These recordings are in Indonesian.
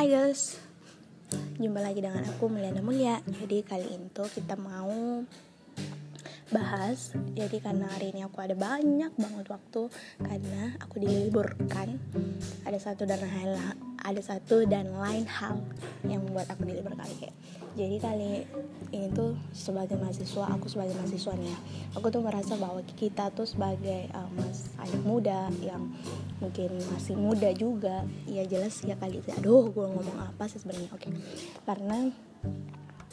Hai guys, jumpa lagi dengan aku Mulyana Mulia. Jadi kali ini tuh kita mau bahas. Jadi karena hari ini aku ada banyak banget waktu karena aku diliburkan. Ada satu dan lain ada satu dan lain hal yang membuat aku diliburkan kayak. Jadi kali ini tuh sebagai mahasiswa, aku sebagai mahasiswa nih ya, aku tuh merasa bahwa kita tuh sebagai uh, mas anak muda yang mungkin masih muda juga ya jelas ya kali itu aduh gue ngomong apa sih sebenarnya oke okay. karena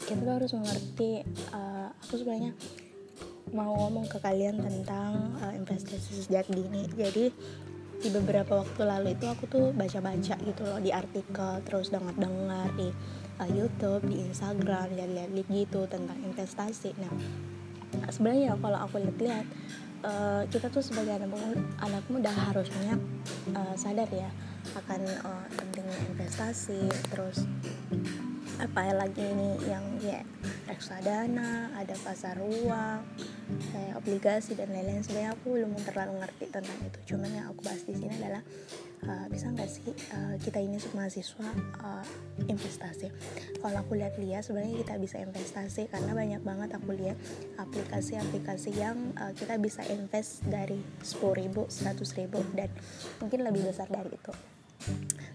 kita tuh harus mengerti uh, aku sebenarnya mau ngomong ke kalian tentang uh, investasi sejak dini jadi di beberapa waktu lalu itu aku tuh baca-baca gitu loh di artikel terus dengar-dengar di uh, YouTube di Instagram lihat-lihat gitu tentang investasi nah sebenarnya kalau aku lihat-lihat uh, kita tuh sebagai anak muda, anak muda harusnya uh, sadar ya akan uh, pentingnya investasi terus apa lagi ini yang ya reksadana ada pasar uang kayak obligasi dan lain-lain sebenarnya aku belum terlalu ngerti tentang itu. Cuman yang aku bahas di sini adalah uh, bisa nggak sih uh, kita ini mahasiswa uh, investasi? Kalau aku lihat-lihat sebenarnya kita bisa investasi karena banyak banget aku lihat aplikasi-aplikasi yang uh, kita bisa invest dari 10 ribu 100 ribu dan mungkin lebih besar dari itu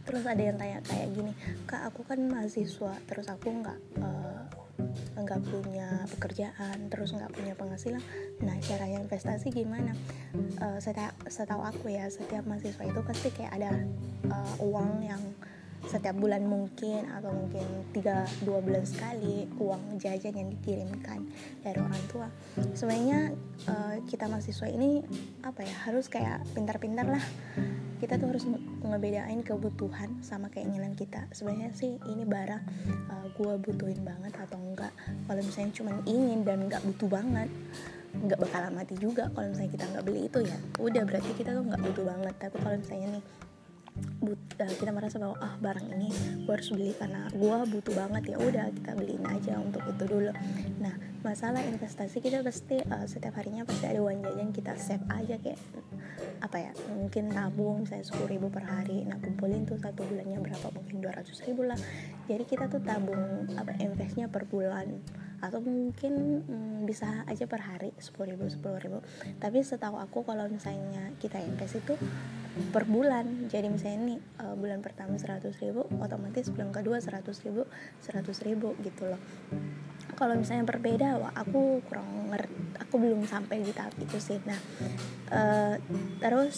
terus ada yang tanya kayak gini kak aku kan mahasiswa terus aku nggak uh, punya pekerjaan terus nggak punya penghasilan. Nah cara investasi gimana? Uh, setiap setahu aku ya setiap mahasiswa itu pasti kayak ada uh, uang yang setiap bulan mungkin atau mungkin tiga dua bulan sekali uang jajan yang dikirimkan dari orang tua. Sebenarnya uh, kita mahasiswa ini apa ya harus kayak pintar-pintar lah kita tuh harus ngebedain kebutuhan sama keinginan kita. Sebenarnya sih ini barang uh, eh, gue butuhin banget atau enggak. Kalau misalnya cuma ingin dan nggak butuh banget nggak bakal mati juga kalau misalnya kita nggak beli itu ya. Udah berarti kita tuh nggak butuh banget. Tapi kalau misalnya nih but, uh, kita merasa bahwa ah barang ini gue harus beli karena gue butuh banget ya udah kita beliin aja untuk itu dulu. Nah masalah investasi kita pasti uh, setiap harinya pasti ada uang jajan kita save aja kayak apa ya mungkin tabung misalnya sepuluh ribu per hari nah kumpulin tuh satu bulannya berapa mungkin dua ratus ribu lah. Jadi kita tuh tabung apa investnya per bulan. Atau mungkin hmm, bisa aja per hari sepuluh ribu sepuluh ribu. Tapi setahu aku kalau misalnya kita invest itu per bulan. Jadi misalnya nih uh, bulan pertama seratus ribu otomatis bulan kedua seratus ribu seratus ribu gitu loh. Kalau misalnya berbeda wah aku kurang ngerti aku belum sampai di tahap itu sih. Nah uh, terus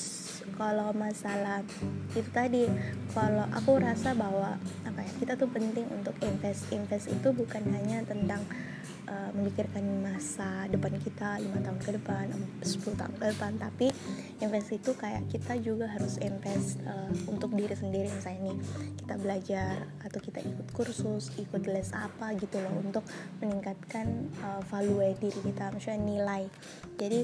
kalau masalah itu tadi kalau aku rasa bahwa apa ya kita tuh penting untuk invest invest itu bukan hanya tentang uh, memikirkan masa depan kita lima tahun ke depan 10 tahun ke depan. Tapi invest itu kayak kita juga harus invest uh, untuk diri sendiri. Misalnya nih kita belajar atau kita ikut kursus ikut les apa gitu loh untuk meningkatkan uh, value diri kita misalnya nilai. Jadi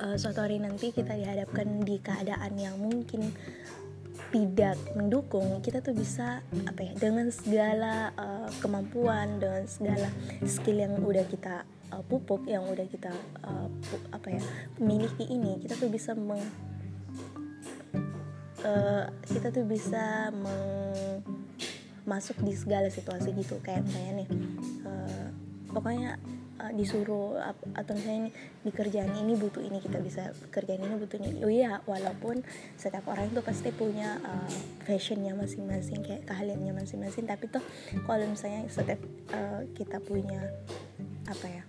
uh, suatu hari nanti kita dihadapkan di keadaan yang mungkin tidak mendukung kita tuh bisa apa ya dengan segala uh, kemampuan dengan segala skill yang udah kita uh, pupuk yang udah kita uh, apa ya miliki ini kita tuh bisa meng uh, kita tuh bisa meng masuk di segala situasi gitu kayak misalnya nih uh, pokoknya uh, disuruh atau misalnya di kerjaan ini butuh ini kita bisa kerjaan ini butuh ini. Oh iya walaupun setiap orang itu pasti punya uh, fashionnya masing-masing kayak keahliannya masing-masing. Tapi tuh kalau misalnya setiap uh, kita punya apa ya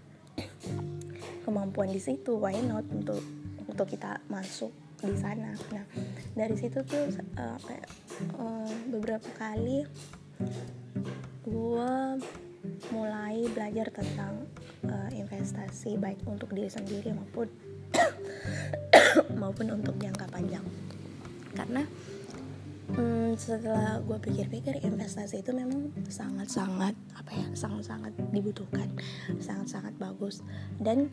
kemampuan di situ why not untuk untuk kita masuk di sana? Nah dari situ tuh uh, kayak uh, beberapa kali gue mulai belajar tentang uh, investasi baik untuk diri sendiri maupun maupun untuk jangka panjang. Karena hmm, setelah gue pikir-pikir investasi itu memang sangat-sangat apa ya sangat-sangat dibutuhkan sangat-sangat bagus. Dan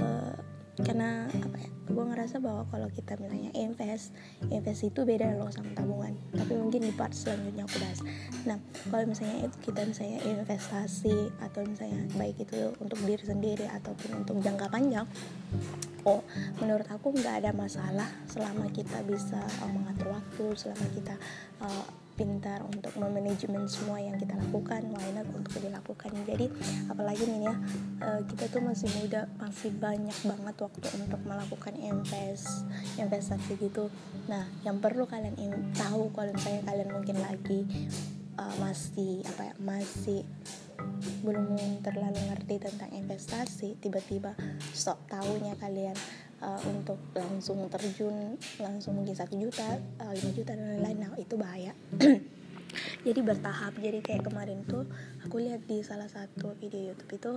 uh, karena apa ya gue ngerasa bahwa kalau kita misalnya invest invest itu beda loh sama tabungan. Tapi mungkin di part selanjutnya aku bahas. Nah kalau misalnya kita misalnya investasi atau misalnya baik itu untuk diri sendiri ataupun untuk jangka panjang oh menurut aku nggak ada masalah selama kita bisa uh, mengatur waktu selama kita uh, pintar untuk memanajemen semua yang kita lakukan why not untuk dilakukan. Jadi apalagi nih ya uh, kita tuh masih muda masih banyak banget waktu untuk melakukan invest investasi gitu. Nah yang perlu kalian tahu kalau misalnya kalian mungkin lagi uh, masih apa ya masih belum terlalu ngerti tentang investasi tiba-tiba sok tahunya kalian uh, untuk langsung terjun langsung mungkin satu juta uh, lima juta dan lain-lain nah itu bahaya. Jadi bertahap. Jadi kayak kemarin tuh aku lihat di salah satu video YouTube itu